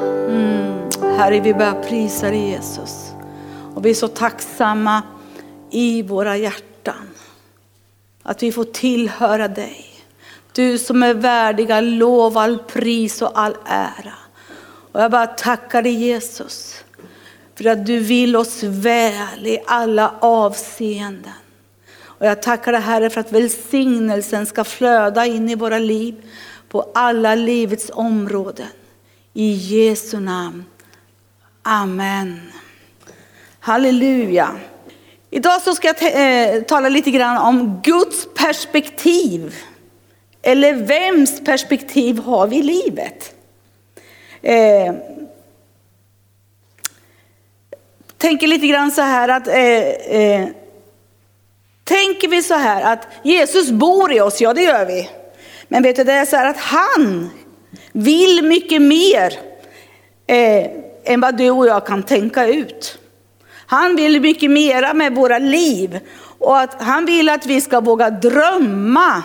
Mm. Herre, vi börjar prisa dig Jesus. Och vi är så tacksamma i våra hjärtan. Att vi får tillhöra dig. Du som är värdiga lov, all pris och all ära. Och jag bara tackar dig Jesus. För att du vill oss väl i alla avseenden. Och jag tackar dig Herre för att välsignelsen ska flöda in i våra liv på alla livets områden. I Jesu namn. Amen. Halleluja. Idag så ska jag äh, tala lite grann om Guds perspektiv. Eller vems perspektiv har vi i livet? Eh, tänker lite grann så här att eh, eh, tänker vi så här att Jesus bor i oss, ja det gör vi. Men vet du, det är så här att han vill mycket mer eh, än vad du och jag kan tänka ut. Han vill mycket mera med våra liv och att han vill att vi ska våga drömma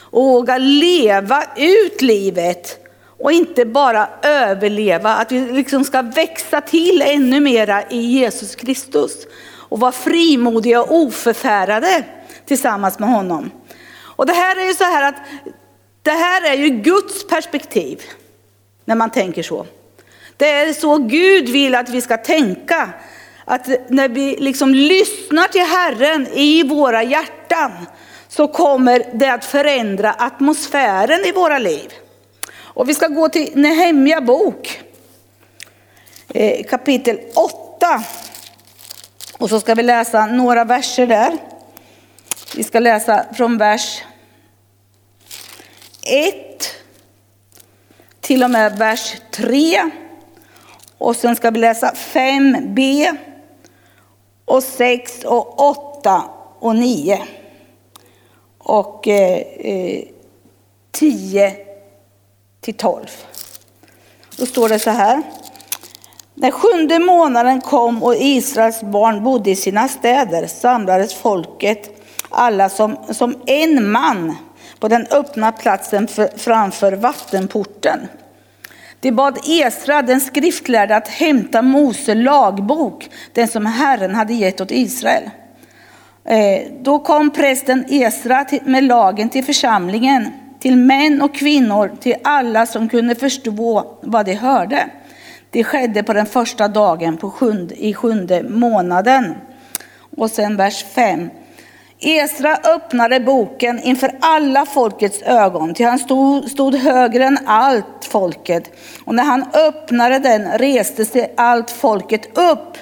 och våga leva ut livet och inte bara överleva, att vi liksom ska växa till ännu mera i Jesus Kristus och vara frimodiga och oförfärade tillsammans med honom. Och det här är ju så här att det här är ju Guds perspektiv när man tänker så. Det är så Gud vill att vi ska tänka. Att när vi liksom lyssnar till Herren i våra hjärtan så kommer det att förändra atmosfären i våra liv. Och vi ska gå till Nehemja bok, eh, kapitel 8. Och så ska vi läsa några verser där. Vi ska läsa från vers 1 till och med vers 3. Och sen ska vi läsa 5b och 6 och 8 och 9. Och eh, eh 10 till 12. Då står det så här. När sjunde månaden kom och Israels barn bodde i sina städer samlades folket alla som, som en man på den öppna platsen för, framför vattenporten. De bad Esra, den skriftlärde, att hämta Mose lagbok, den som Herren hade gett åt Israel. Eh, då kom prästen Esra med lagen till församlingen, till män och kvinnor, till alla som kunde förstå vad de hörde. Det skedde på den första dagen på sjunde, i sjunde månaden. Och sen vers 5. Esra öppnade boken inför alla folkets ögon, till han stod, stod högre än allt folket. Och när han öppnade den reste sig allt folket upp.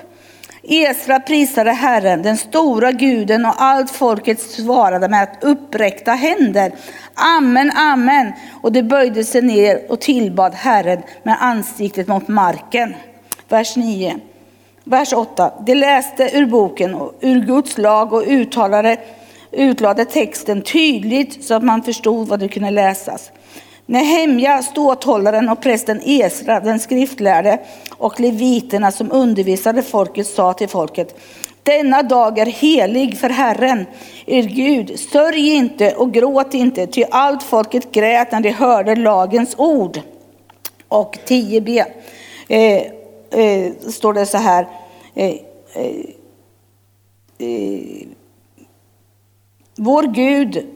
Esra prisade Herren, den stora guden, och allt folket svarade med att uppräckta händer. Amen, amen. Och de böjde sig ner och tillbad Herren med ansiktet mot marken. Vers 9. Vers 8. De läste ur boken, ur Guds lag och uttalade, utlade texten tydligt så att man förstod vad det kunde läsas. Nehemja, ståthållaren och prästen Esra, den skriftlärde och leviterna som undervisade folket sa till folket denna dag är helig för Herren, er Gud. Sörj inte och gråt inte, ty allt folket grät när de hörde lagens ord. Och 10b eh, eh, står det så här. Eh, eh, eh, vår Gud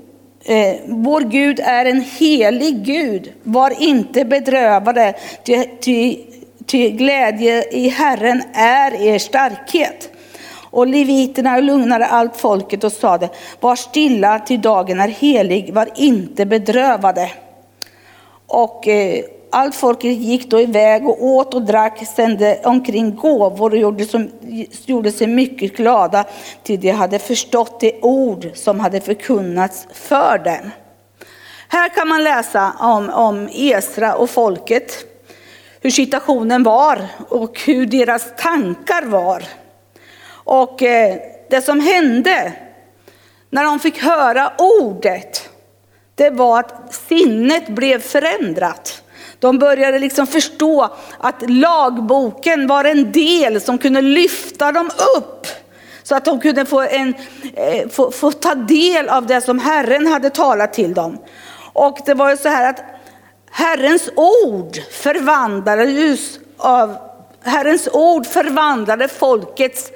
eh, vår Gud är en helig Gud. Var inte bedrövade, ty, ty, ty glädje i Herren är er starkhet. Och leviterna lugnade allt folket och sade, var stilla till dagen är helig, var inte bedrövade. Och eh, allt folket gick då iväg och åt och drack, sände omkring gåvor och gjorde, som, gjorde sig mycket glada, till de hade förstått det ord som hade förkunnats för dem. Här kan man läsa om, om Esra och folket, hur situationen var och hur deras tankar var. Och eh, det som hände när de fick höra ordet, det var att sinnet blev förändrat. De började liksom förstå att lagboken var en del som kunde lyfta dem upp. Så att de kunde få, en, eh, få, få ta del av det som Herren hade talat till dem. Och det var ju så här att Herrens ord förvandlades av Herrens ord förvandlade folkets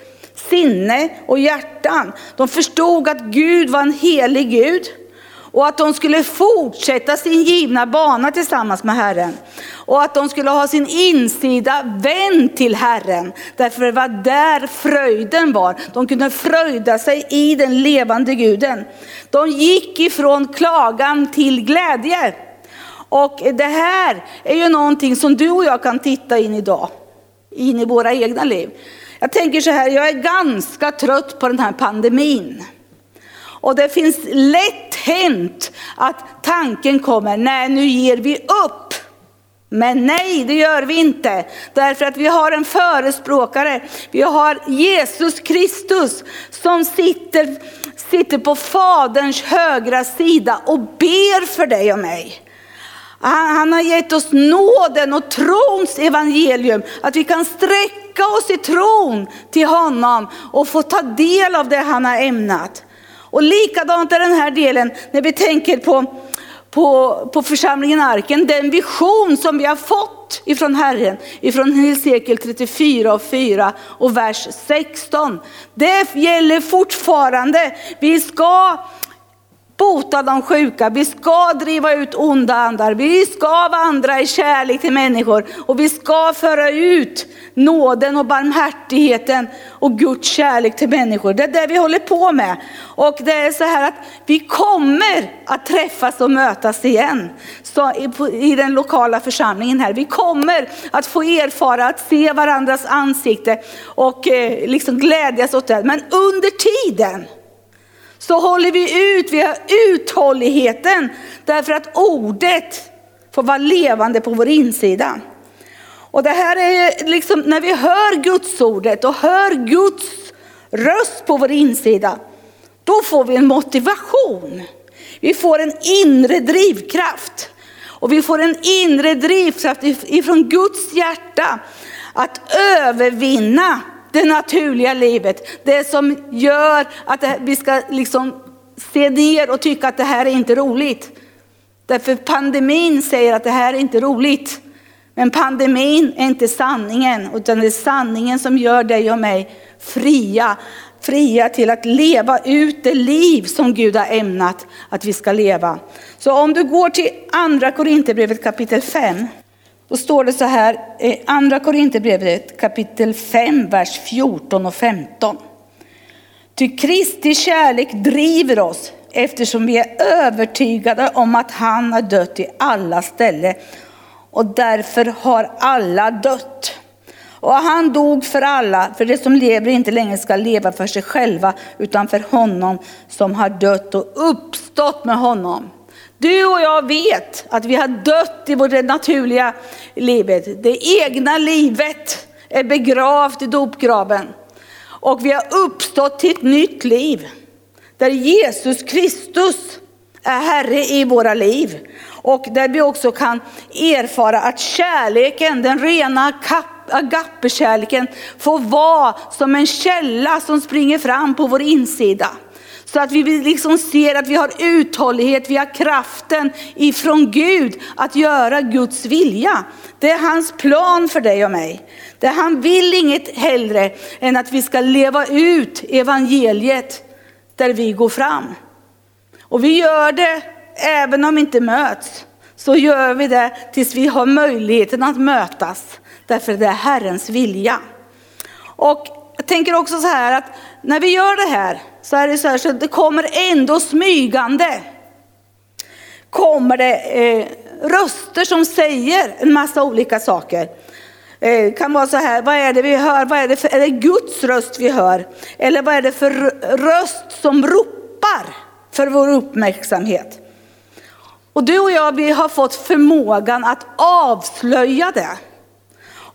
sinne och hjärtan. De förstod att Gud var en helig Gud och att de skulle fortsätta sin givna bana tillsammans med Herren. Och att de skulle ha sin insida vänd till Herren. Därför det var där fröjden var. De kunde fröjda sig i den levande guden. De gick ifrån klagan till glädje. Och det här är ju någonting som du och jag kan titta in idag. In i våra egna liv. Jag tänker så här, jag är ganska trött på den här pandemin. Och det finns lätt hänt att tanken kommer, nej nu ger vi upp. Men nej, det gör vi inte. Därför att vi har en förespråkare. Vi har Jesus Kristus som sitter, sitter på Faderns högra sida och ber för dig och mig. Han, han har gett oss nåden och trons evangelium. Att vi kan sträcka oss i tron till honom och få ta del av det han har ämnat. Och likadant är den här delen när vi tänker på, på, på församlingen Arken, den vision som vi har fått ifrån Herren, ifrån Hesekiel 34 och 4 och vers 16. Det gäller fortfarande. Vi ska bota de sjuka, vi ska driva ut onda andar, vi ska vandra i kärlek till människor och vi ska föra ut nåden och barmhärtigheten och Guds kärlek till människor. Det är det vi håller på med. Och det är så här att vi kommer att träffas och mötas igen så i den lokala församlingen här. Vi kommer att få erfara att se varandras ansikte och eh, liksom glädjas åt det. Men under tiden så håller vi ut, vi har uthålligheten därför att ordet får vara levande på vår insida. Och det här är liksom när vi hör Guds ordet och hör Guds röst på vår insida, då får vi en motivation. Vi får en inre drivkraft. Och vi får en inre drivkraft ifrån Guds hjärta att övervinna det naturliga livet. Det som gör att vi ska liksom se ner och tycka att det här är inte roligt. Därför pandemin säger att det här är inte roligt. Men pandemin är inte sanningen, utan det är sanningen som gör dig och mig fria. Fria till att leva ut det liv som Gud har ämnat att vi ska leva. Så om du går till andra Korinthierbrevet kapitel 5. Då står det så här, i andra Korinthierbrevet kapitel 5, vers 14 och 15. Ty Kristi kärlek driver oss eftersom vi är övertygade om att han har dött i alla ställen och därför har alla dött. Och han dog för alla, för det som lever inte längre ska leva för sig själva utan för honom som har dött och uppstått med honom. Du och jag vet att vi har dött i vårt naturliga livet. Det egna livet är begravt i dopgraven. Och vi har uppstått till ett nytt liv. Där Jesus Kristus är Herre i våra liv. Och där vi också kan erfara att kärleken, den rena agape-kärleken får vara som en källa som springer fram på vår insida. Så att vi liksom ser att vi har uthållighet, vi har kraften ifrån Gud att göra Guds vilja. Det är hans plan för dig och mig. Det han vill inget hellre än att vi ska leva ut evangeliet där vi går fram. Och vi gör det även om vi inte möts. Så gör vi det tills vi har möjligheten att mötas. Därför det är Herrens vilja. Och jag tänker också så här att när vi gör det här så är det så här så det kommer ändå smygande. Kommer det eh, röster som säger en massa olika saker. Det eh, kan vara så här, vad är det vi hör? Vad är, det för, är det Guds röst vi hör? Eller vad är det för röst som ropar för vår uppmärksamhet? Och du och jag, vi har fått förmågan att avslöja det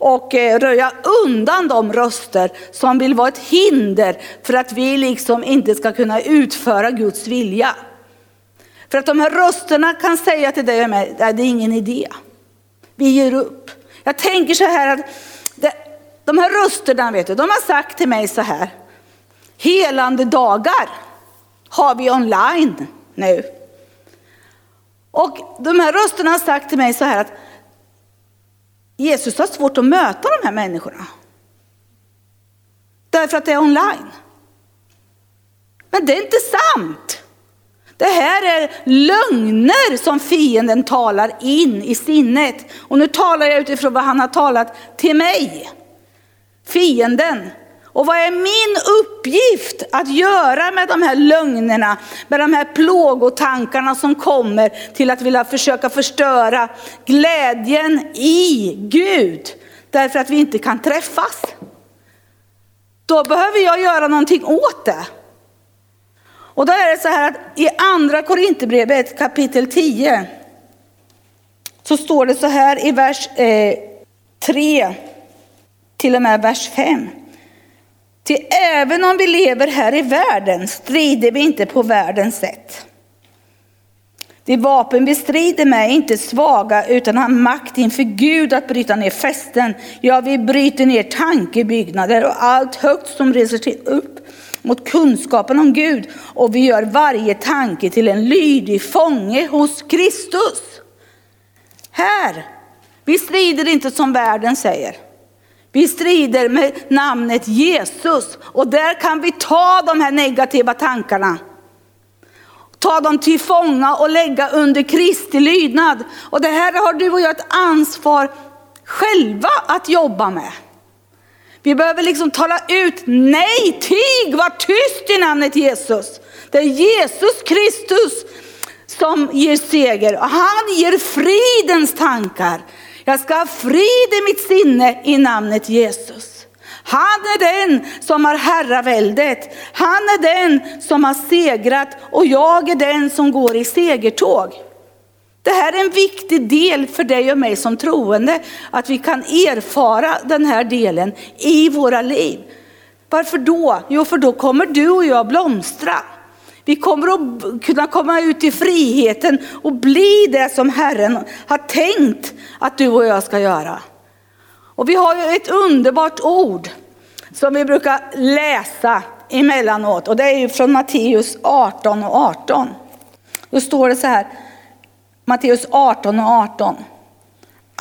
och eh, röja undan de röster som vill vara ett hinder för att vi liksom inte ska kunna utföra Guds vilja. För att de här rösterna kan säga till dig och mig, det är ingen idé. Vi ger upp. Jag tänker så här att det, de här rösterna, vet du, de har sagt till mig så här. Helande dagar har vi online nu. Och de här rösterna har sagt till mig så här att Jesus har svårt att möta de här människorna. Därför att det är online. Men det är inte sant. Det här är lögner som fienden talar in i sinnet. Och nu talar jag utifrån vad han har talat till mig. Fienden. Och vad är min uppgift att göra med de här lögnerna, med de här plågotankarna som kommer till att vilja försöka förstöra glädjen i Gud, därför att vi inte kan träffas. Då behöver jag göra någonting åt det. Och då är det så här att i andra Korinthierbrevet kapitel 10 så står det så här i vers eh, 3 till och med vers 5. Till även om vi lever här i världen strider vi inte på världens sätt. De vapen vi strider med är inte svaga utan har makt inför Gud att bryta ner fästen. Ja, vi bryter ner tankebyggnader och allt högt som reser sig upp mot kunskapen om Gud och vi gör varje tanke till en lydig fånge hos Kristus. Här, vi strider inte som världen säger. Vi strider med namnet Jesus och där kan vi ta de här negativa tankarna. Ta dem till fånga och lägga under Kristi lydnad. Och det här har du och jag ett ansvar själva att jobba med. Vi behöver liksom tala ut, nej, tig, var tyst i namnet Jesus. Det är Jesus Kristus som ger seger och han ger fridens tankar. Jag ska ha frid i mitt sinne i namnet Jesus. Han är den som har herraväldet. Han är den som har segrat och jag är den som går i segertåg. Det här är en viktig del för dig och mig som troende, att vi kan erfara den här delen i våra liv. Varför då? Jo, för då kommer du och jag blomstra. Vi kommer att kunna komma ut i friheten och bli det som Herren har tänkt att du och jag ska göra. Och vi har ju ett underbart ord som vi brukar läsa emellanåt och det är ju från Matteus 18 och 18. Då står det så här, Matteus 18 och 18.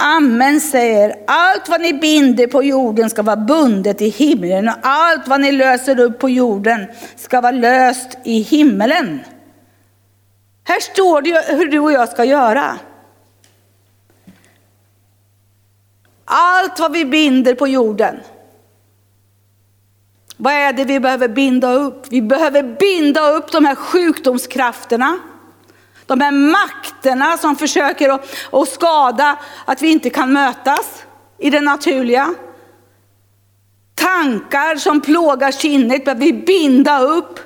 Amen säger, allt vad ni binder på jorden ska vara bundet i himlen och allt vad ni löser upp på jorden ska vara löst i himmelen. Här står det hur du och jag ska göra. Allt vad vi binder på jorden. Vad är det vi behöver binda upp? Vi behöver binda upp de här sjukdomskrafterna. De här makterna som försöker att, att skada att vi inte kan mötas i det naturliga. Tankar som plågar sinnet behöver vi binda upp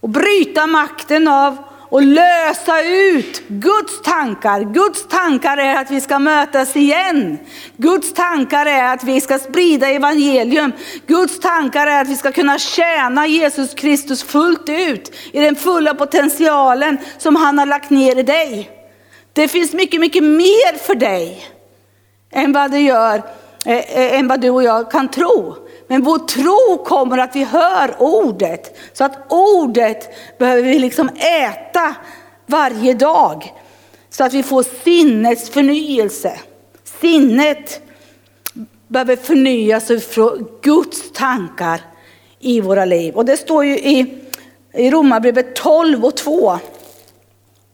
och bryta makten av och lösa ut Guds tankar. Guds tankar är att vi ska mötas igen. Guds tankar är att vi ska sprida evangelium. Guds tankar är att vi ska kunna tjäna Jesus Kristus fullt ut i den fulla potentialen som han har lagt ner i dig. Det finns mycket, mycket mer för dig än vad det gör, eh, eh, än vad du och jag kan tro. Men vår tro kommer att vi hör ordet. Så att ordet behöver vi liksom äta varje dag. Så att vi får sinnets förnyelse. Sinnet behöver förnyas från Guds tankar i våra liv. Och det står ju i, i Romarbrevet 12 och 2.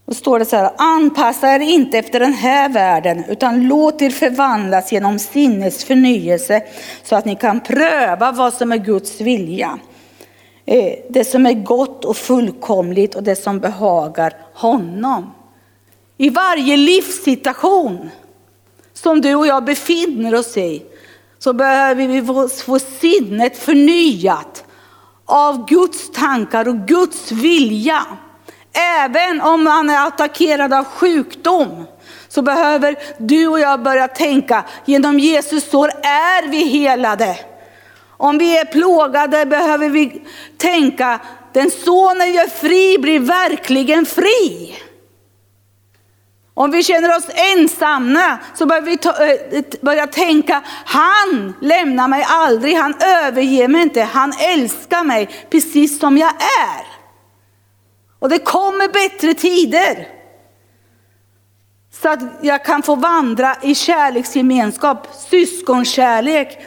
Då står det så här, anpassa er inte efter den här världen utan låt er förvandlas genom sinnets förnyelse så att ni kan pröva vad som är Guds vilja. Eh, det som är gott och fullkomligt och det som behagar honom. I varje livssituation som du och jag befinner oss i så behöver vi få sinnet förnyat av Guds tankar och Guds vilja. Även om man är attackerad av sjukdom så behöver du och jag börja tänka, genom Jesus sår är vi helade. Om vi är plågade behöver vi tänka, den sonen gör fri blir verkligen fri. Om vi känner oss ensamma så behöver vi ta, äh, börja tänka, han lämnar mig aldrig, han överger mig inte, han älskar mig precis som jag är. Och det kommer bättre tider. Så att jag kan få vandra i kärleksgemenskap, syskonkärlek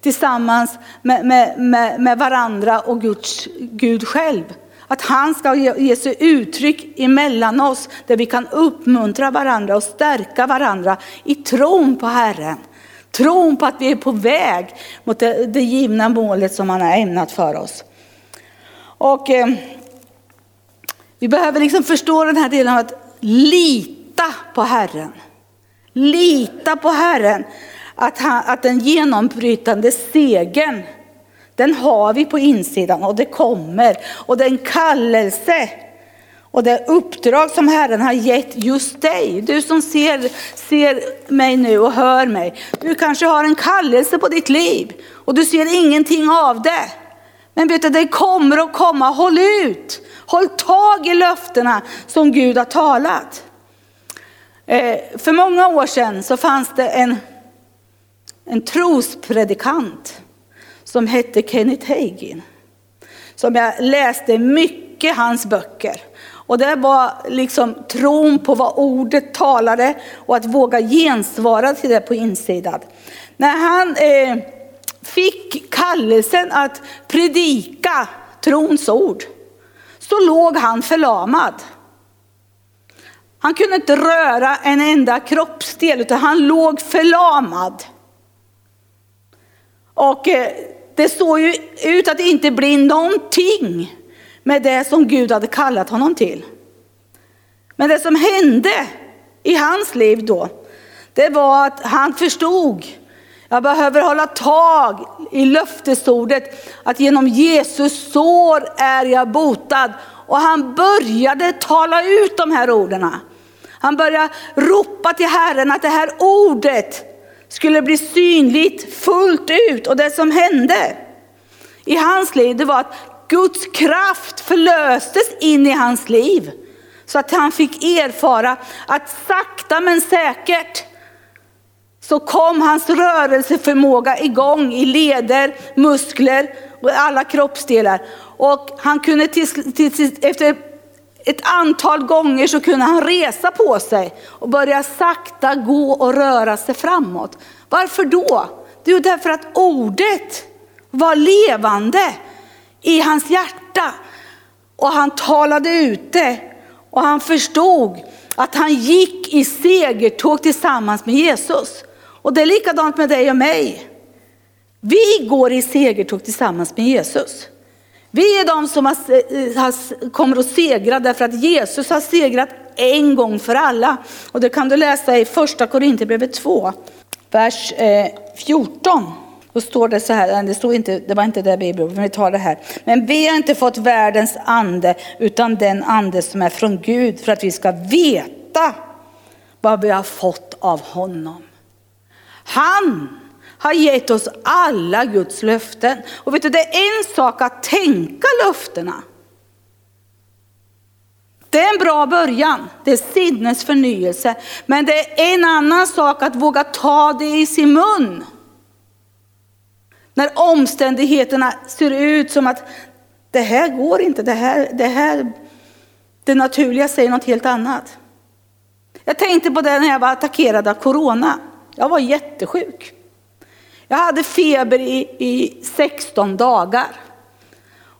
tillsammans med, med, med, med varandra och Guds, Gud själv. Att han ska ge, ge sig uttryck emellan oss där vi kan uppmuntra varandra och stärka varandra i tron på Herren. Tron på att vi är på väg mot det, det givna målet som han har ämnat för oss. Och eh, vi behöver liksom förstå den här delen av att lita på Herren. Lita på Herren. Att, han, att den genombrytande segern, den har vi på insidan och det kommer. Och den kallelse och det uppdrag som Herren har gett just dig, du som ser, ser mig nu och hör mig. Du kanske har en kallelse på ditt liv och du ser ingenting av det. Men vet du, det kommer att komma, håll ut. Håll tag i löftena som Gud har talat. Eh, för många år sedan så fanns det en, en trospredikant som hette Kenneth Hagin. Som jag läste mycket hans böcker. Och det var liksom tron på vad ordet talade och att våga gensvara till det på insidan. När han eh, fick kallelsen att predika trons ord så låg han förlamad. Han kunde inte röra en enda kroppsdel utan han låg förlamad. Och eh, det såg ju ut att inte bli någonting med det som Gud hade kallat honom till. Men det som hände i hans liv då, det var att han förstod, jag behöver hålla tag i löftesordet att genom Jesus sår är jag botad. Och han började tala ut de här orden. Han började ropa till Herren att det här ordet skulle bli synligt fullt ut. Och det som hände i hans liv, det var att Guds kraft förlöstes in i hans liv. Så att han fick erfara att sakta men säkert så kom hans rörelseförmåga igång i leder, muskler och alla kroppsdelar. Och han kunde till, till, till, efter ett antal gånger så kunde han resa på sig och börja sakta gå och röra sig framåt. Varför då? Det är därför att ordet var levande i hans hjärta. Och han talade ut det och han förstod att han gick i segertåg tillsammans med Jesus. Och det är likadant med dig och mig. Vi går i segertåg tillsammans med Jesus. Vi är de som har, eh, har, kommer att segra därför att Jesus har segrat en gång för alla. Och det kan du läsa i första Korinthierbrevet 2, vers eh, 14. Då står det så här, det, stod inte, det var inte det bibeln, men vi tar det här. Men vi har inte fått världens ande, utan den ande som är från Gud, för att vi ska veta vad vi har fått av honom. Han har gett oss alla Guds löften. Och vet du, det är en sak att tänka löftena. Det är en bra början, det är sinnets förnyelse. Men det är en annan sak att våga ta det i sin mun. När omständigheterna ser ut som att det här går inte, det här, det här, det naturliga säger något helt annat. Jag tänkte på det när jag var attackerad av corona. Jag var jättesjuk. Jag hade feber i, i 16 dagar.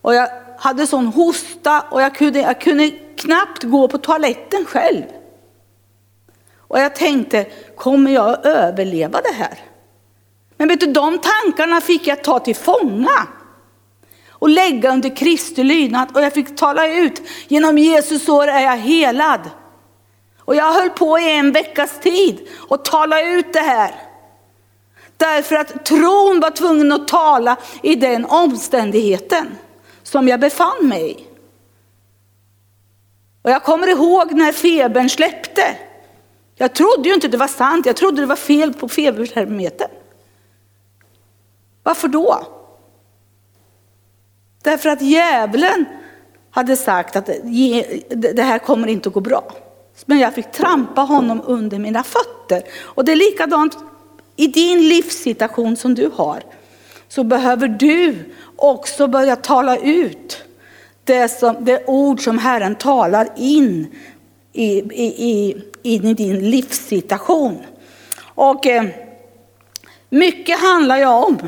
Och jag hade sån hosta och jag kunde, jag kunde knappt gå på toaletten själv. Och jag tänkte, kommer jag att överleva det här? Men vet du, de tankarna fick jag ta till fånga och lägga under Kristi lydnad. Och jag fick tala ut, genom Jesus år är jag helad. Och jag höll på i en veckas tid och tala ut det här. Därför att tron var tvungen att tala i den omständigheten som jag befann mig i. Och jag kommer ihåg när febern släppte. Jag trodde ju inte det var sant, jag trodde det var fel på febertermometern. Varför då? Därför att djävulen hade sagt att det här kommer inte att gå bra. Men jag fick trampa honom under mina fötter. Och det är likadant i din livssituation som du har. Så behöver du också börja tala ut det, som, det ord som Herren talar in i, i, i, in i din livssituation. Och eh, mycket handlar ju om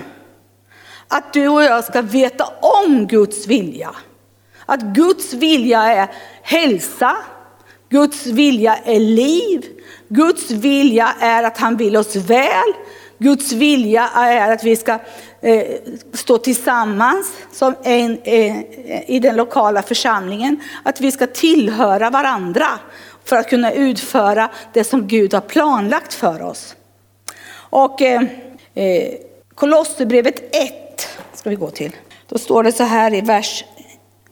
att du och jag ska veta om Guds vilja. Att Guds vilja är hälsa, Guds vilja är liv, Guds vilja är att han vill oss väl, Guds vilja är att vi ska eh, stå tillsammans som en, eh, i den lokala församlingen, att vi ska tillhöra varandra för att kunna utföra det som Gud har planlagt för oss. Och eh, eh Kolosserbrevet 1 ska vi gå till. Då står det så här i vers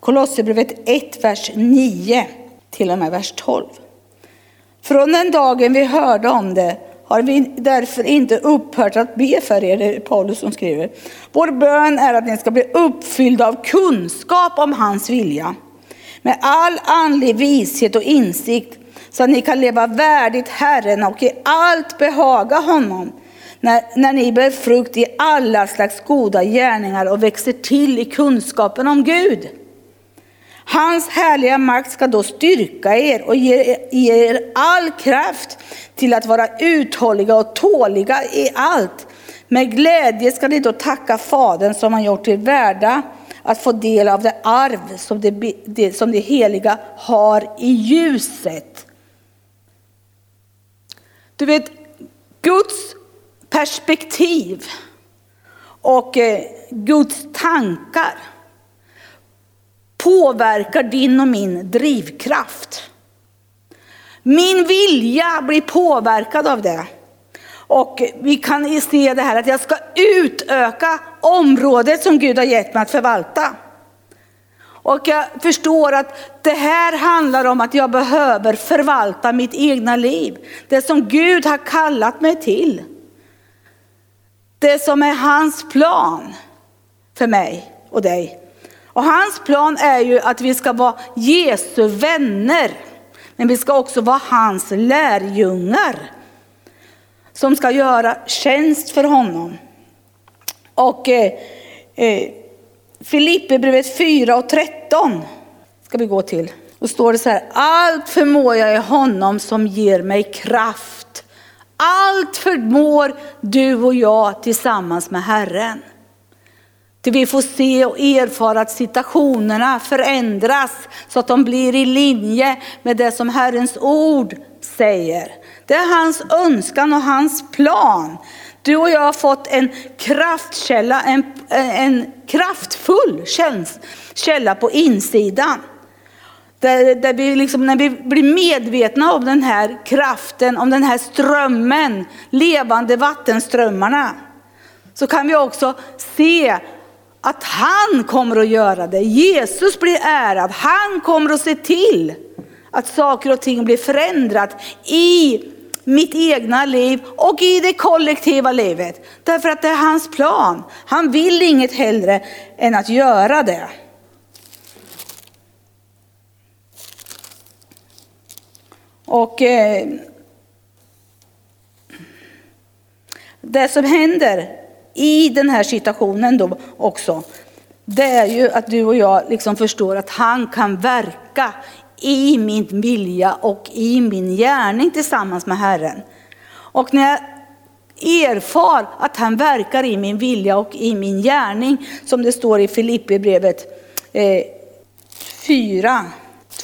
Kolosserbrevet 1, vers 9 till och med vers 12. Från den dagen vi hörde om det har vi därför inte upphört att be för er, det är Paulus som skriver. Vår bön är att ni ska bli uppfyllda av kunskap om hans vilja. Med all andlig vishet och insikt så att ni kan leva värdigt Herren och i allt behaga honom. När, när ni bär frukt i alla slags goda gärningar och växer till i kunskapen om Gud. Hans härliga makt ska då styrka er och ge er all kraft till att vara uthålliga och tåliga i allt. Med glädje ska ni då tacka Fadern som har gjort er värda att få del av det arv som det, det, som det heliga har i ljuset. Du vet, Guds perspektiv och eh, Guds tankar påverkar din och min drivkraft. Min vilja blir påverkad av det. Och vi kan se det här att jag ska utöka området som Gud har gett mig att förvalta. Och jag förstår att det här handlar om att jag behöver förvalta mitt egna liv. Det som Gud har kallat mig till. Det som är hans plan för mig och dig. Och hans plan är ju att vi ska vara Jesu vänner. Men vi ska också vara hans lärjungar. Som ska göra tjänst för honom. Och eh, eh, Filipperbrevet 4 och 13 ska vi gå till. Då står det så här, allt förmår jag i honom som ger mig kraft. Allt förmår du och jag tillsammans med Herren. Till vi får se och erfara att situationerna förändras så att de blir i linje med det som Herrens ord säger. Det är hans önskan och hans plan. Du och jag har fått en kraftkälla, en, en kraftfull källa på insidan. Där, där vi liksom, när vi blir medvetna om den här kraften, om den här strömmen, levande vattenströmmarna, så kan vi också se att han kommer att göra det. Jesus blir ärad. Han kommer att se till att saker och ting blir förändrat i mitt egna liv och i det kollektiva livet. Därför att det är hans plan. Han vill inget hellre än att göra det. Och eh, det som händer i den här situationen då också, det är ju att du och jag liksom förstår att han kan verka i min vilja och i min gärning tillsammans med Herren. Och när jag erfar att han verkar i min vilja och i min gärning, som det står i Filipperbrevet eh, 4,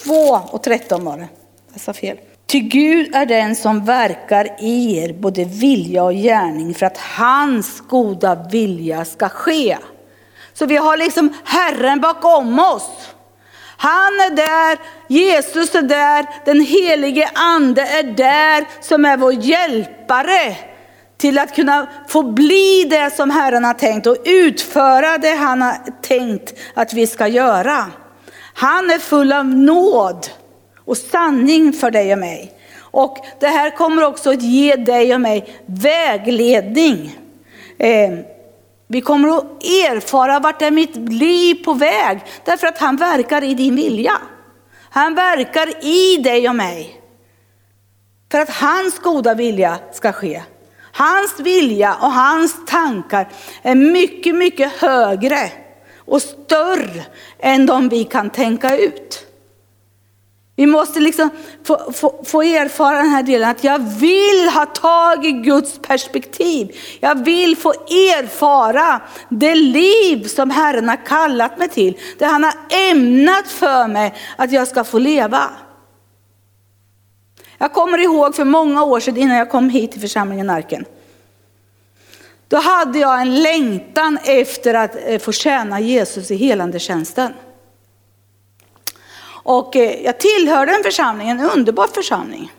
2 och 13 var det. Jag sa fel. Ty Gud är den som verkar i er både vilja och gärning för att hans goda vilja ska ske. Så vi har liksom Herren bakom oss. Han är där, Jesus är där, den helige ande är där som är vår hjälpare till att kunna få bli det som Herren har tänkt och utföra det han har tänkt att vi ska göra. Han är full av nåd och sanning för dig och mig. Och det här kommer också att ge dig och mig vägledning. Eh, vi kommer att erfara vart är mitt liv på väg, därför att han verkar i din vilja. Han verkar i dig och mig. För att hans goda vilja ska ske. Hans vilja och hans tankar är mycket, mycket högre och större än de vi kan tänka ut. Vi måste liksom få, få, få, erfara den här delen att jag vill ha tag i Guds perspektiv. Jag vill få erfara det liv som Herren har kallat mig till. Det han har ämnat för mig att jag ska få leva. Jag kommer ihåg för många år sedan innan jag kom hit till församlingen Arken. Då hade jag en längtan efter att eh, få tjäna Jesus i helande tjänsten. Och eh, jag tillhörde en församling, en underbar församling.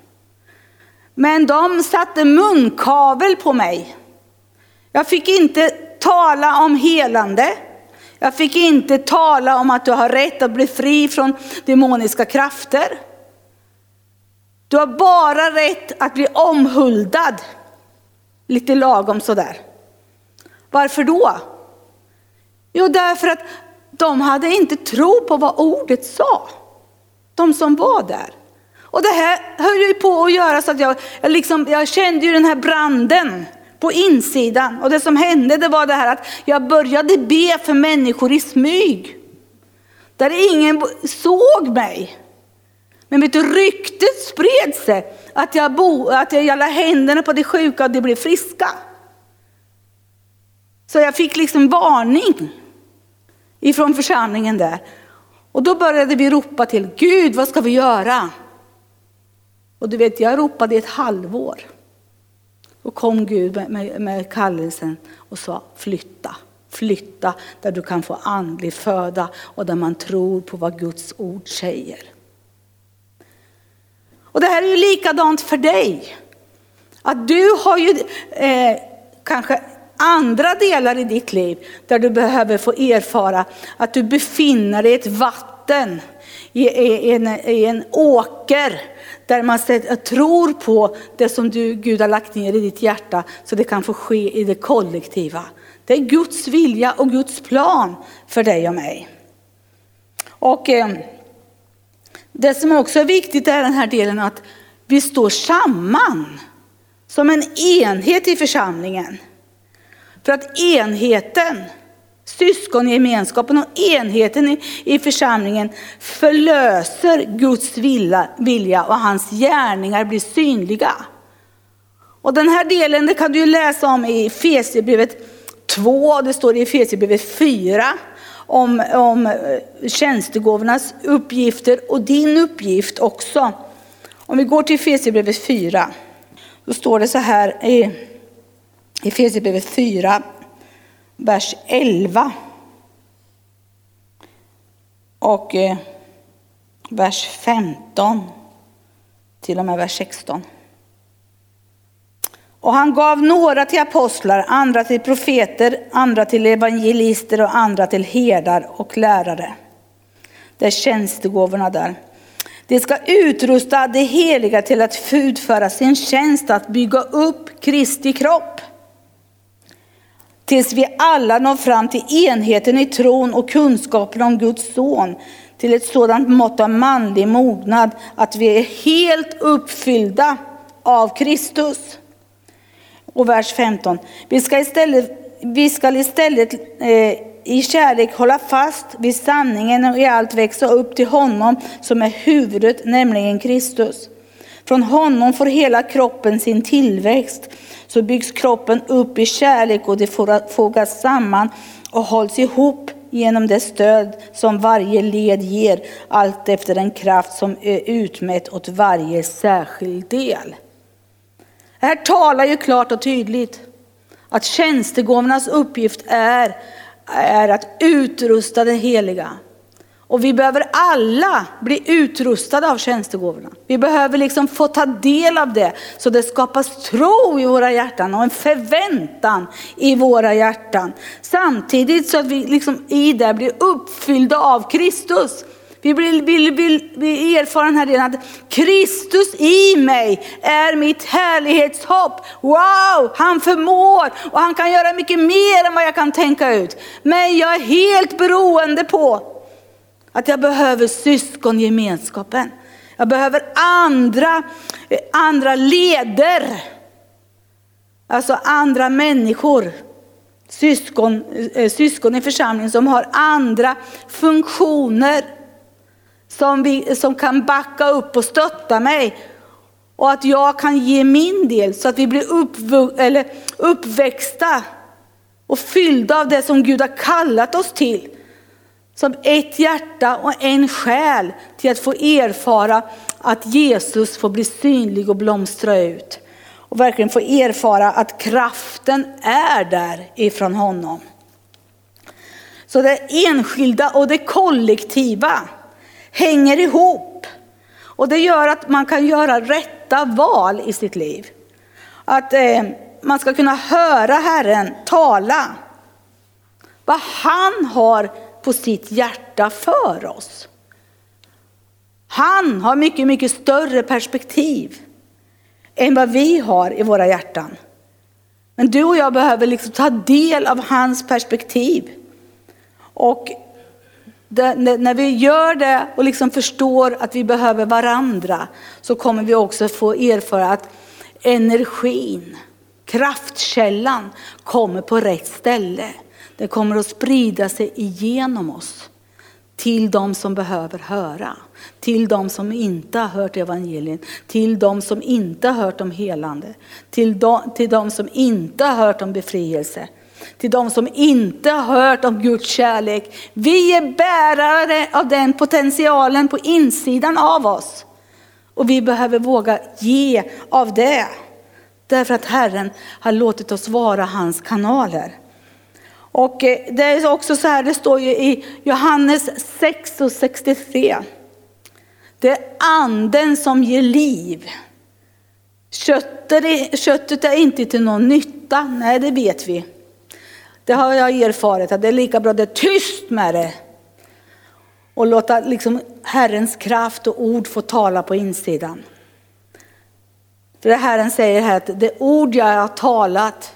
Men de satte munkavel på mig. Jag fick inte tala om helande. Jag fick inte tala om att du har rätt att bli fri från demoniska krafter. Du har bara rätt att bli omhuldad. Lite lagom sådär. Varför då? Jo, därför att de hade inte tro på vad ordet sa. De som var där. Och det här höll ju på att göra så att jag, jag, liksom, jag kände ju den här branden på insidan. Och det som hände det var det här att jag började be för människor i smyg. Där ingen såg mig. Men vet du, ryktet spred sig att jag, bo, att jag la händerna på de sjuka och de blev friska. Så jag fick liksom varning ifrån församlingen där. Och då började vi ropa till Gud, vad ska vi göra? Och du vet, jag ropade i ett halvår. Och kom Gud med, med, med kallelsen och sa flytta, flytta där du kan få andlig föda och där man tror på vad Guds ord säger. Och det här är ju likadant för dig. Att du har ju eh, kanske andra delar i ditt liv där du behöver få erfara att du befinner dig i ett vatten, i, en, i en åker där man tror på det som du, Gud har lagt ner i ditt hjärta så det kan få ske i det kollektiva. Det är Guds vilja och Guds plan för dig och mig. Och eh, Det som också är viktigt är den här delen att vi står samman som en enhet i församlingen. För att enheten, syskongemenskapen och enheten i, i församlingen förlöser Guds vilja, vilja och hans gärningar blir synliga. Och den här delen det kan du läsa om i Efesierbrevet 2, det står i Efesierbrevet 4 om, om eh, tjänstegåvornas uppgifter och din uppgift också. Om vi går till Efesierbrevet 4, då står det så här i Efesierbrevet 4, vers 11. Och eh, vers 15 till och med vers 16. Och han gav några till apostlar, andra till profeter, andra till evangelister och andra till herdar och lärare. Det är tjänstegåvorna där. De ska utrusta det heliga till att utföra sin tjänst, att bygga upp Kristi kropp tills vi alla når fram till enheten i tron och kunskapen om Guds son, till ett sådant mått av manlig mognad att vi är helt uppfyllda av Kristus. Och vers 15. Vi ska istället, vi ska istället eh, i kärlek hålla fast vid sanningen och i allt växa upp till honom som är huvudet, nämligen Kristus. Från honom får hela kroppen sin tillväxt så byggs kroppen upp i kärlek och det fogas samman och hålls ihop genom det stöd som varje led ger, allt efter den kraft som är utmätt åt varje särskild del. Här talar ju klart och tydligt att tjänstegåvornas uppgift är, är att utrusta det heliga. Och vi behöver alla bli utrustade av tjänstegåvorna. Vi behöver liksom få ta del av det så det skapas tro i våra hjärtan och en förväntan i våra hjärtan. Samtidigt så att vi liksom i det blir uppfyllda av Kristus. Vi blir, blir, blir, vill erfara den här delen att Kristus i mig är mitt härlighetshopp. Wow, han förmår och han kan göra mycket mer än vad jag kan tänka ut. Men jag är helt beroende på att jag behöver syskongemenskapen. Jag behöver andra, andra leder. Alltså andra människor. Syskon, eh, syskon i församlingen som har andra funktioner. som, vi, som kan backa upp och stötta mig. Och att jag kan ge min del så att vi blir uppv- eller uppväxta och fyllda av det som Gud har kallat oss till. Som ett hjärta och en själ till att få erfara att Jesus får bli synlig och blomstra ut. Och verkligen få erfara att kraften är där ifrån honom. Så det enskilda och det kollektiva hänger ihop. Och det gör att man kan göra rätta val i sitt liv. Att eh, man ska kunna höra Herren tala. Vad han har på sitt hjärta för oss. Han har mycket, mycket större perspektiv än vad vi har i våra hjärtan. Men du och jag behöver liksom ta del av hans perspektiv. Och det, när vi gör det och liksom förstår att vi behöver varandra så kommer vi också få erfara att energin, kraftkällan kommer på rätt ställe. Det kommer att sprida sig igenom oss till de som behöver höra. Till de som inte har hört evangeliet, till de som inte har hört om helande, till de, till de som inte har hört om befrielse, till de som inte har hört om Guds kärlek. Vi är bärare av den potentialen på insidan av oss. Och vi behöver våga ge av det. Därför att Herren har låtit oss vara hans kanaler. Och eh, det är också så här, det står ju i Johannes 6 och 63. Det är anden som ger liv. Köttet är, köttet är inte till någon nytta, nej det vet vi. Det har jag erfarit, att det är lika bra att det är tyst med det. Och låta liksom Herrens kraft och ord få tala på insidan. För det Herren säger här att det ord jag har talat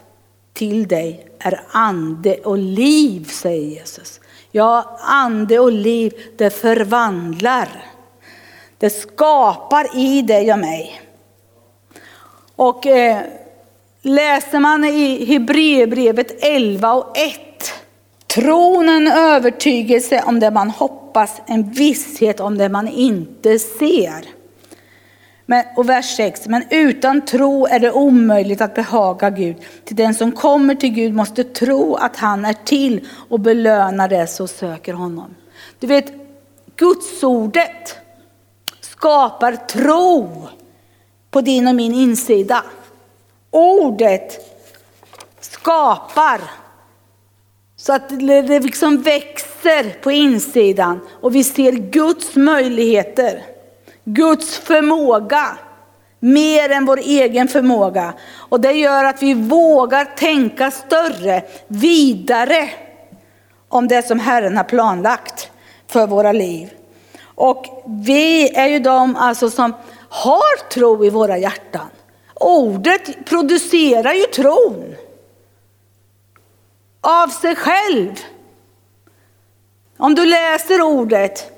till dig är ande och liv, säger Jesus. Ja, ande och liv, det förvandlar. Det skapar i dig och mig. Och eh, läser man i Hebreerbrevet 11 och 1. Tron en övertygelse om det man hoppas, en visshet om det man inte ser. Men, och vers 6. Men utan tro är det omöjligt att behaga Gud. Till den som kommer till Gud måste tro att han är till och belönar det som söker honom. Du vet, Gudsordet skapar tro på din och min insida. Ordet skapar så att det liksom växer på insidan och vi ser Guds möjligheter. Guds förmåga mer än vår egen förmåga. Och det gör att vi vågar tänka större, vidare om det som Herren har planlagt för våra liv. Och vi är ju de alltså som har tro i våra hjärtan. Ordet producerar ju tron. Av sig själv. Om du läser ordet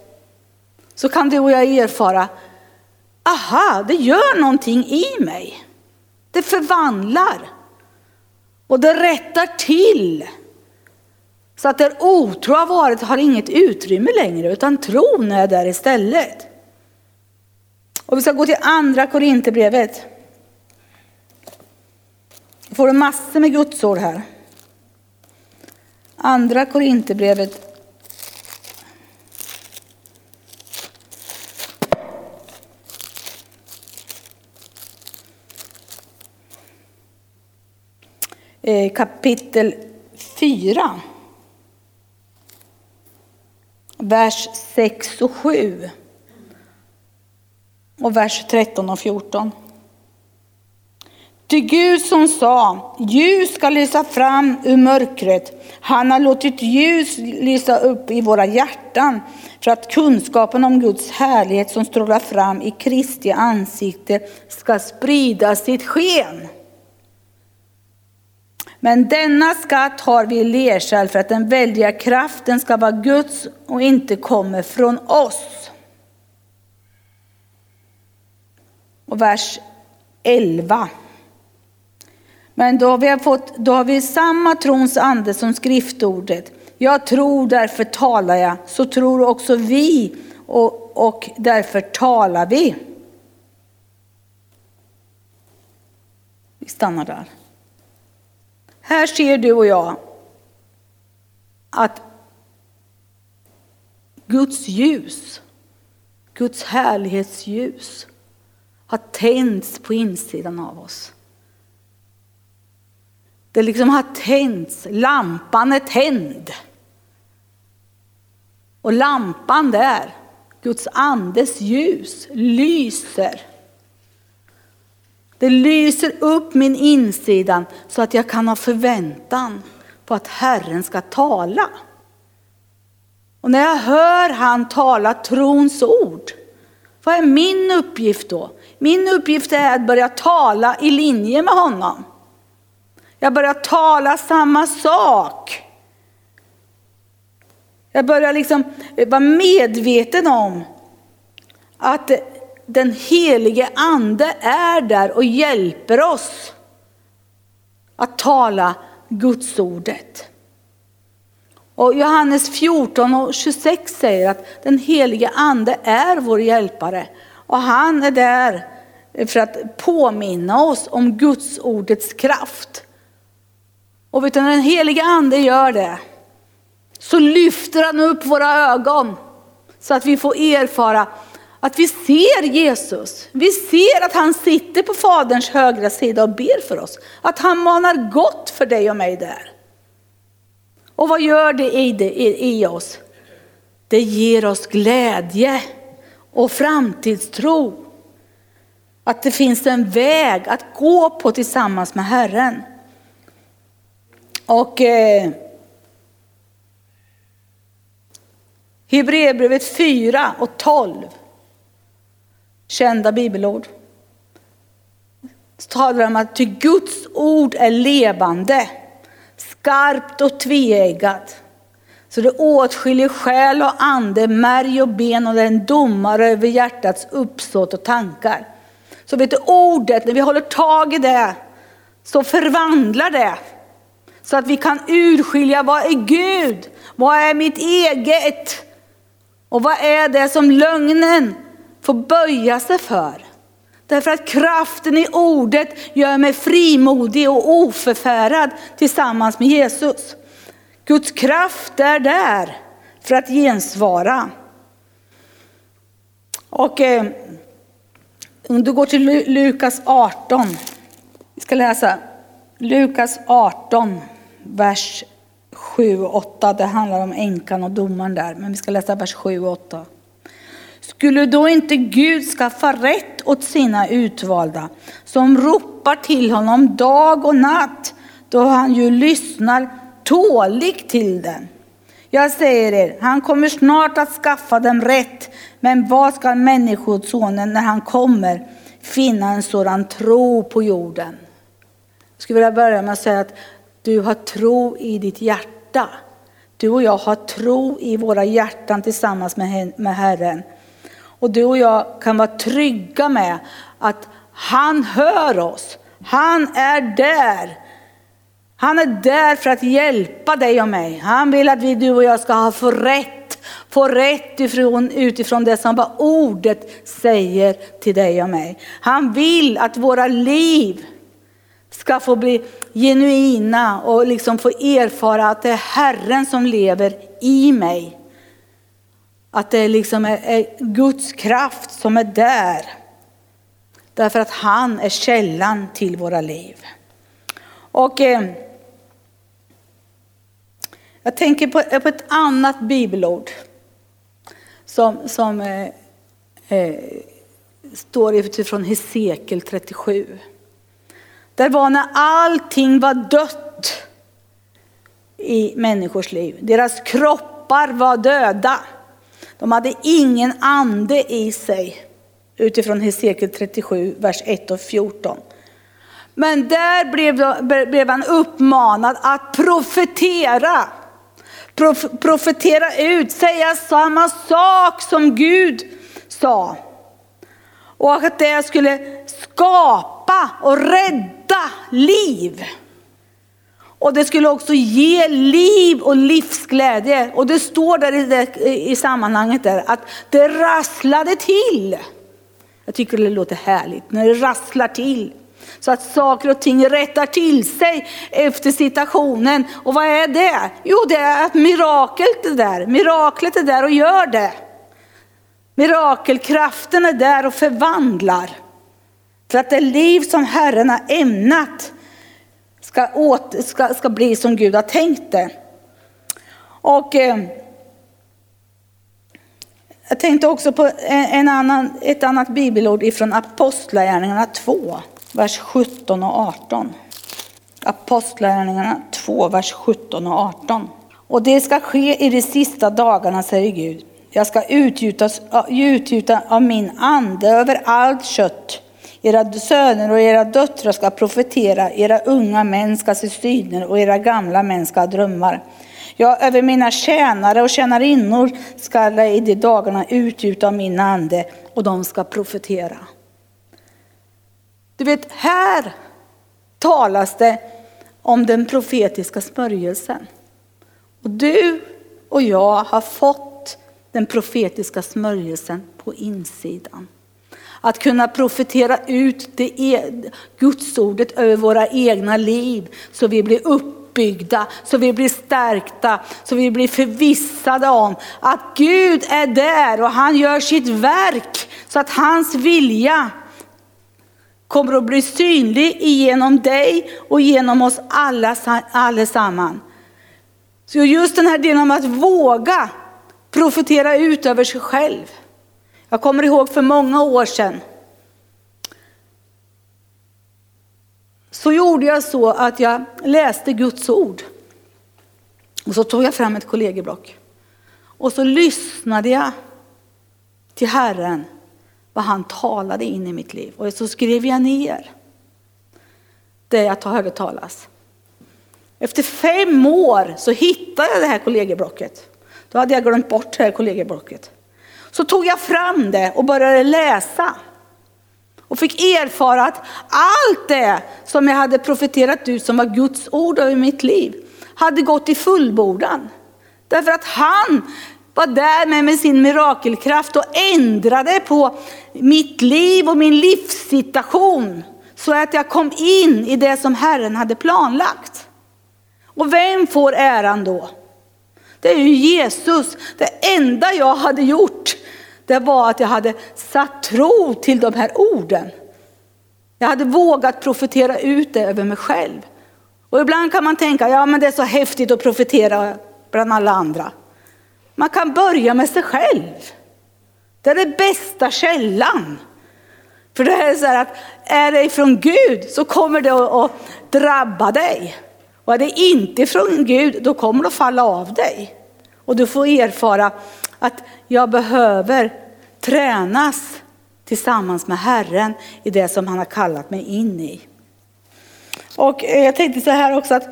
så kan du och jag erfara, aha, det gör någonting i mig. Det förvandlar. Och det rättar till. Så att där otro har varit har inget utrymme längre, utan tron är där istället. Och vi ska gå till andra Korinthierbrevet. Får du massor med Guds ord här. Andra Korinthierbrevet Eh, kapitel 4. Vers 6 och 7. Och vers 13 och 14. Till Gud som sa, ljus ska lysa fram ur mörkret. Han har låtit ljus lysa upp i våra hjärtan för att kunskapen om Guds härlighet som strålar fram i Kristi ansikte ska sprida sitt sken. Men denna skatt har vi i lerkärl för att den väldiga kraften ska vara Guds och inte kommer från oss. Och vers 11. Men då har vi, fått, då har vi samma trons ande som skriftordet. Jag tror, därför talar jag. Så tror också vi och, och därför talar vi. Vi stannar där. Här ser du och jag att Guds ljus, Guds härlighetsljus har tänts på insidan av oss. Det liksom har tänts, lampan är tänd. Och lampan där, Guds andes ljus, lyser. Det lyser upp min insida så att jag kan ha förväntan på att Herren ska tala. Och när jag hör han tala trons ord, vad är min uppgift då? Min uppgift är att börja tala i linje med honom. Jag börjar tala samma sak. Jag börjar liksom vara medveten om att den helige ande är där och hjälper oss att tala Guds ordet. Och Johannes 14 och 26 säger att den helige ande är vår hjälpare och han är där för att påminna oss om Guds ordets kraft. Och vet du, när den helige ande gör det så lyfter han upp våra ögon så att vi får erfara att vi ser Jesus. Vi ser att han sitter på Faderns högra sida och ber för oss. Att han manar gott för dig och mig där. Och vad gör det i, det, i, i oss? Det ger oss glädje och framtidstro. Att det finns en väg att gå på tillsammans med Herren. Och eh, Hebreerbrevet 4 och 12, kända bibelord, så talar de om att till Guds ord är levande, skarpt och tveeggat. Så det åtskiljer själ och ande, märg och ben och det är en domare över hjärtats uppsåt och tankar. Så vet du, ordet, när vi håller tag i det, så förvandlar det. Så att vi kan urskilja vad är Gud? Vad är mitt eget? Och vad är det som lögnen får böja sig för? Därför att kraften i ordet gör mig frimodig och oförfärad tillsammans med Jesus. Guds kraft är där för att gensvara. Och eh, om du går till Lukas 18. Vi ska läsa Lukas 18, vers 7 och 8. Det handlar om änkan och domaren där, men vi ska läsa vers 7 och 8. Skulle då inte Gud skaffa rätt åt sina utvalda som ropar till honom dag och natt då han ju lyssnar tåligt till dem? Jag säger er, han kommer snart att skaffa dem rätt. Men vad ska människosonen när han kommer finna en sådan tro på jorden? Jag skulle vilja börja med att säga att du har tro i ditt hjärta. Du och jag har tro i våra hjärtan tillsammans med Herren. Och du och jag kan vara trygga med att han hör oss. Han är där. Han är där för att hjälpa dig och mig. Han vill att vi, du och jag ska ha få rätt, få rätt ifrån, utifrån det som bara ordet säger till dig och mig. Han vill att våra liv ska få bli genuina och liksom få erfara att det är Herren som lever i mig. Att det liksom är, är Guds kraft som är där. Därför att han är källan till våra liv. Och eh, jag tänker på, på, ett annat bibelord som, som eh, eh, står utifrån Hesekiel 37. Det var när allting var dött i människors liv. Deras kroppar var döda. De hade ingen ande i sig. Utifrån Hesekiel 37, vers 1 och 14. Men där blev, blev han uppmanad att profetera. Prof, profetera ut, säga samma sak som Gud sa. Och att det skulle skapa och rädda liv. Och det skulle också ge liv och livsglädje. Och det står där i, det, i sammanhanget där att det rasslade till. Jag tycker det låter härligt när det rasslar till. Så att saker och ting rättar till sig efter situationen. Och vad är det? Jo, det är att miraklet är där. Miraklet är där och gör det. Mirakelkraften är där och förvandlar. För att det liv som Herren har ämnat ska, åt, ska, ska bli som Gud har tänkt det. Och eh, jag tänkte också på en annan, ett annat bibelord ifrån Apostlagärningarna 2, vers 17 och 18. Apostlagärningarna 2, vers 17 och 18. Och det ska ske i de sista dagarna, säger Gud. Jag ska utgjuta, utgjuta av min ande över allt kött. Era söner och era döttrar ska profetera, era unga män ska se syner och era gamla män ska ha drömmar. Ja, över mina tjänare och tjänarinnor ska jag i de dagarna utgjuta min ande och de ska profetera. Du vet, här talas det om den profetiska smörjelsen. Och du och jag har fått den profetiska smörjelsen på insidan. Att kunna profetera ut det e- Gudsordet över våra egna liv så vi blir uppbyggda, så vi blir stärkta, så vi blir förvissade om att Gud är där och han gör sitt verk så att hans vilja kommer att bli synlig genom dig och genom oss alla allesammans. Så just den här delen om att våga profetera ut över sig själv. Jag kommer ihåg för många år sedan. Så gjorde jag så att jag läste Guds ord. Och så tog jag fram ett kollegieblock. Och så lyssnade jag till Herren, vad han talade in i mitt liv. Och så skrev jag ner det jag hörde talas. Efter fem år så hittade jag det här kollegieblocket. Då hade jag glömt bort det här kollegieblocket. Så tog jag fram det och började läsa. Och fick erfara att allt det som jag hade profeterat ut som var Guds ord över mitt liv hade gått i fullbordan. Därför att han var där med, med sin mirakelkraft och ändrade på mitt liv och min livssituation. Så att jag kom in i det som Herren hade planlagt. Och vem får äran då? Det är ju Jesus. Det enda jag hade gjort det var att jag hade satt tro till de här orden. Jag hade vågat profetera ut det över mig själv. Och ibland kan man tänka, ja men det är så häftigt att profetera bland alla andra. Man kan börja med sig själv. Det är den bästa källan. För det är så här att är det ifrån Gud så kommer det att drabba dig. Och är det inte ifrån Gud då kommer det att falla av dig. Och du får erfara att jag behöver tränas tillsammans med Herren i det som han har kallat mig in i. Och eh, jag tänkte så här också att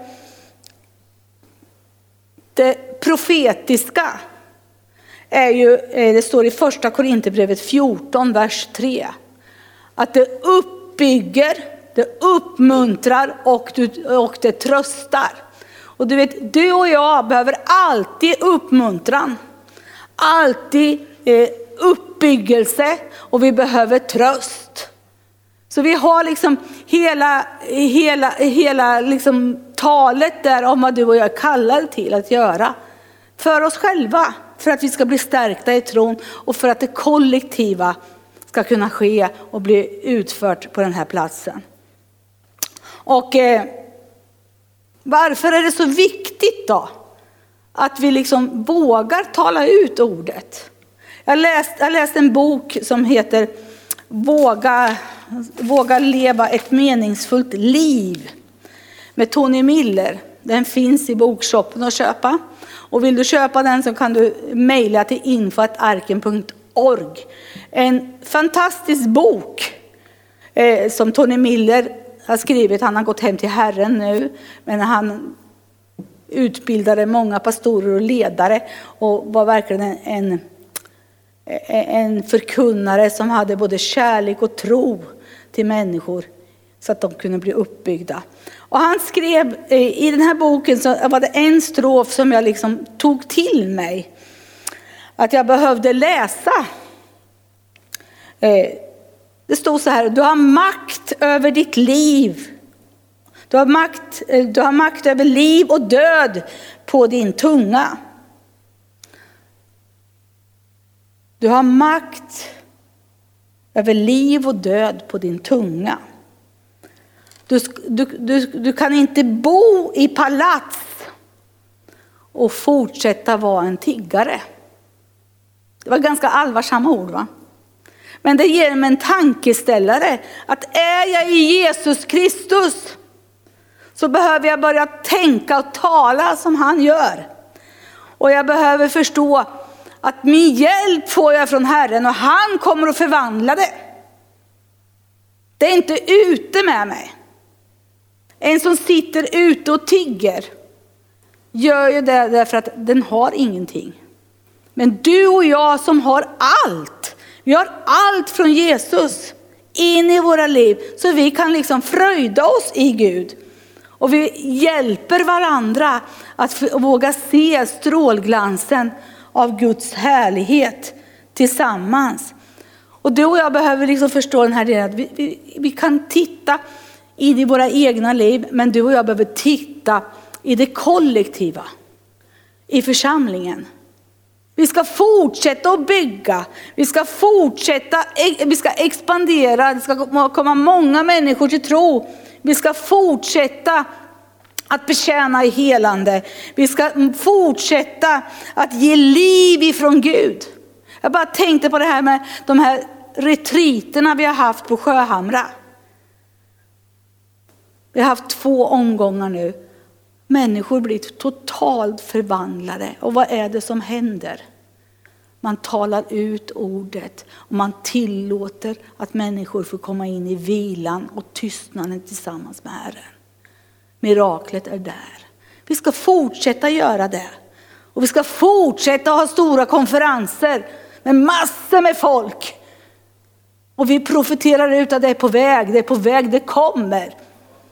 det profetiska är ju, eh, det står i första Korinthierbrevet 14, vers 3. Att det uppbygger, det uppmuntrar och, och det tröstar. Och du vet, du och jag behöver alltid uppmuntran. Alltid eh, uppbyggelse och vi behöver tröst. Så vi har liksom hela, hela, hela liksom talet där om vad du och jag är kallade till att göra. För oss själva, för att vi ska bli stärkta i tron och för att det kollektiva ska kunna ske och bli utfört på den här platsen. Och eh, varför är det så viktigt då? Att vi liksom vågar tala ut ordet. Jag läste jag läst en bok som heter Våga, Våga leva ett meningsfullt liv med Tony Miller. Den finns i bokshoppen att köpa. Och vill du köpa den så kan du mejla till info.arken.org. En fantastisk bok eh, som Tony Miller har skrivit. Han har gått hem till Herren nu. Men han utbildade många pastorer och ledare och var verkligen en, en, en förkunnare som hade både kärlek och tro till människor så att de kunde bli uppbyggda. Och han skrev, eh, i den här boken så var det en strof som jag liksom tog till mig. Att jag behövde läsa. Eh, det stod så här, du har makt över ditt liv. Du har makt, eh, du har makt över liv och död på din tunga. Du har makt över liv och död på din tunga. Du, du, du, du kan inte bo i palats och fortsätta vara en tiggare. Det var ganska allvarsamma ord va? Men det ger mig en tankeställare att är jag i Jesus Kristus så behöver jag börja tänka och tala som han gör. Och jag behöver förstå att min hjälp får jag från Herren och han kommer att förvandla det. Det är inte ute med mig. En som sitter ute och tigger gör ju det därför att den har ingenting. Men du och jag som har allt, vi har allt från Jesus in i våra liv så vi kan liksom fröjda oss i Gud. Och vi hjälper varandra att våga se strålglansen av Guds härlighet tillsammans. Och du och jag behöver liksom förstå den här delen att vi, vi, vi kan titta in i våra egna liv, men du och jag behöver titta i det kollektiva, i församlingen. Vi ska fortsätta att bygga, vi ska fortsätta, e- vi ska expandera, det ska komma många människor till tro. Vi ska fortsätta att betjäna i helande. Vi ska fortsätta att ge liv ifrån Gud. Jag bara tänkte på det här med de här retriterna vi har haft på Sjöhamra. Vi har haft två omgångar nu. Människor blir totalt förvandlade. Och vad är det som händer? Man talar ut ordet och man tillåter att människor får komma in i vilan och tystnaden tillsammans med Herren. Miraklet är där. Vi ska fortsätta göra det. Och vi ska fortsätta ha stora konferenser med massor med folk. Och vi profeterar ut att det är på väg, det är på väg, det kommer.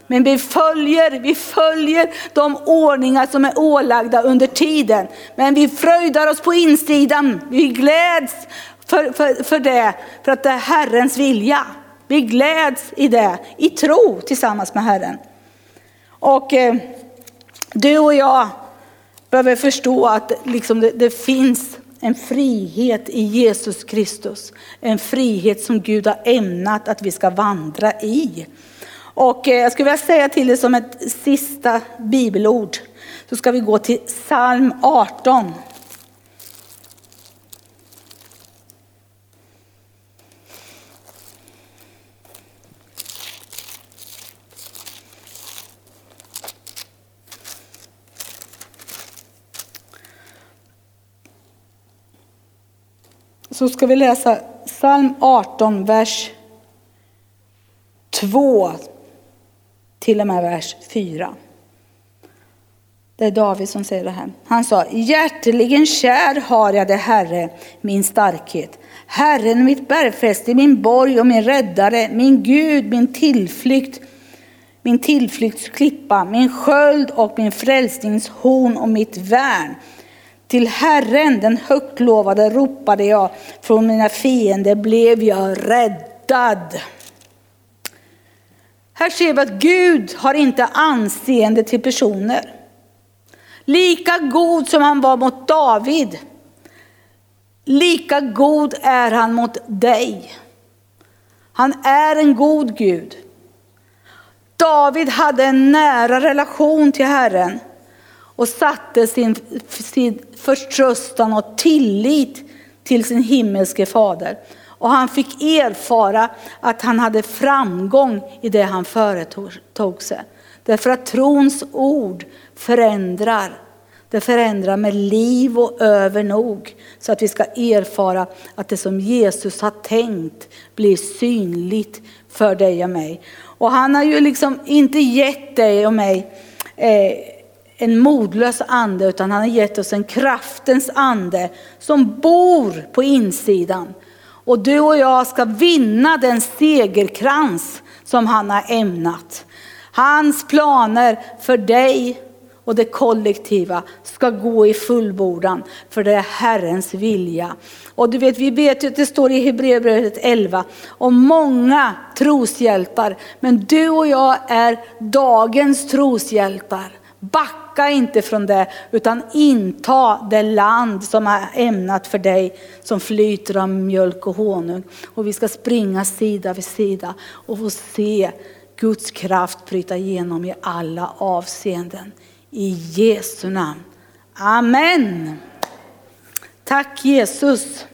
Men vi följer, vi följer de ordningar som är ålagda under tiden. Men vi fröjdar oss på insidan, vi gläds för, för, för det, för att det är Herrens vilja. Vi gläds i det, i tro tillsammans med Herren. Och eh, du och jag behöver förstå att liksom det, det finns en frihet i Jesus Kristus. En frihet som Gud har ämnat att vi ska vandra i. Och eh, jag skulle vilja säga till dig som ett sista bibelord, så ska vi gå till psalm 18. Så ska vi läsa psalm 18, vers 2 till och med vers 4. Det är David som säger det här. Han sa, hjärteligen kär har jag det Herre, min starkhet. Herren mitt bergfäste, min borg och min räddare, min Gud, min tillflykt, min tillflyktsklippa, min sköld och min frälsningshorn och mitt värn. Till Herren, den högt lovade, ropade jag, från mina fiender blev jag räddad. Här ser vi att Gud har inte anseende till personer. Lika god som han var mot David, lika god är han mot dig. Han är en god Gud. David hade en nära relation till Herren och satte sin, sin förtröstan och tillit till sin himmelske fader. Och han fick erfara att han hade framgång i det han företog sig. Därför att trons ord förändrar. Det förändrar med liv och övernog. Så att vi ska erfara att det som Jesus har tänkt blir synligt för dig och mig. Och han har ju liksom inte gett dig och mig eh, en modlös ande utan han har gett oss en kraftens ande som bor på insidan. Och du och jag ska vinna den segerkrans som han har ämnat. Hans planer för dig och det kollektiva ska gå i fullbordan för det är Herrens vilja. Och du vet, vi vet ju att det står i Hebreerbrevet 11 om många troshjältar, men du och jag är dagens troshjältar. Backa inte från det, utan inta det land som är ämnat för dig, som flyter av mjölk och honung. Och vi ska springa sida vid sida och få se Guds kraft bryta igenom i alla avseenden. I Jesu namn. Amen. Tack Jesus.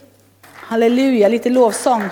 Halleluja, lite lovsång.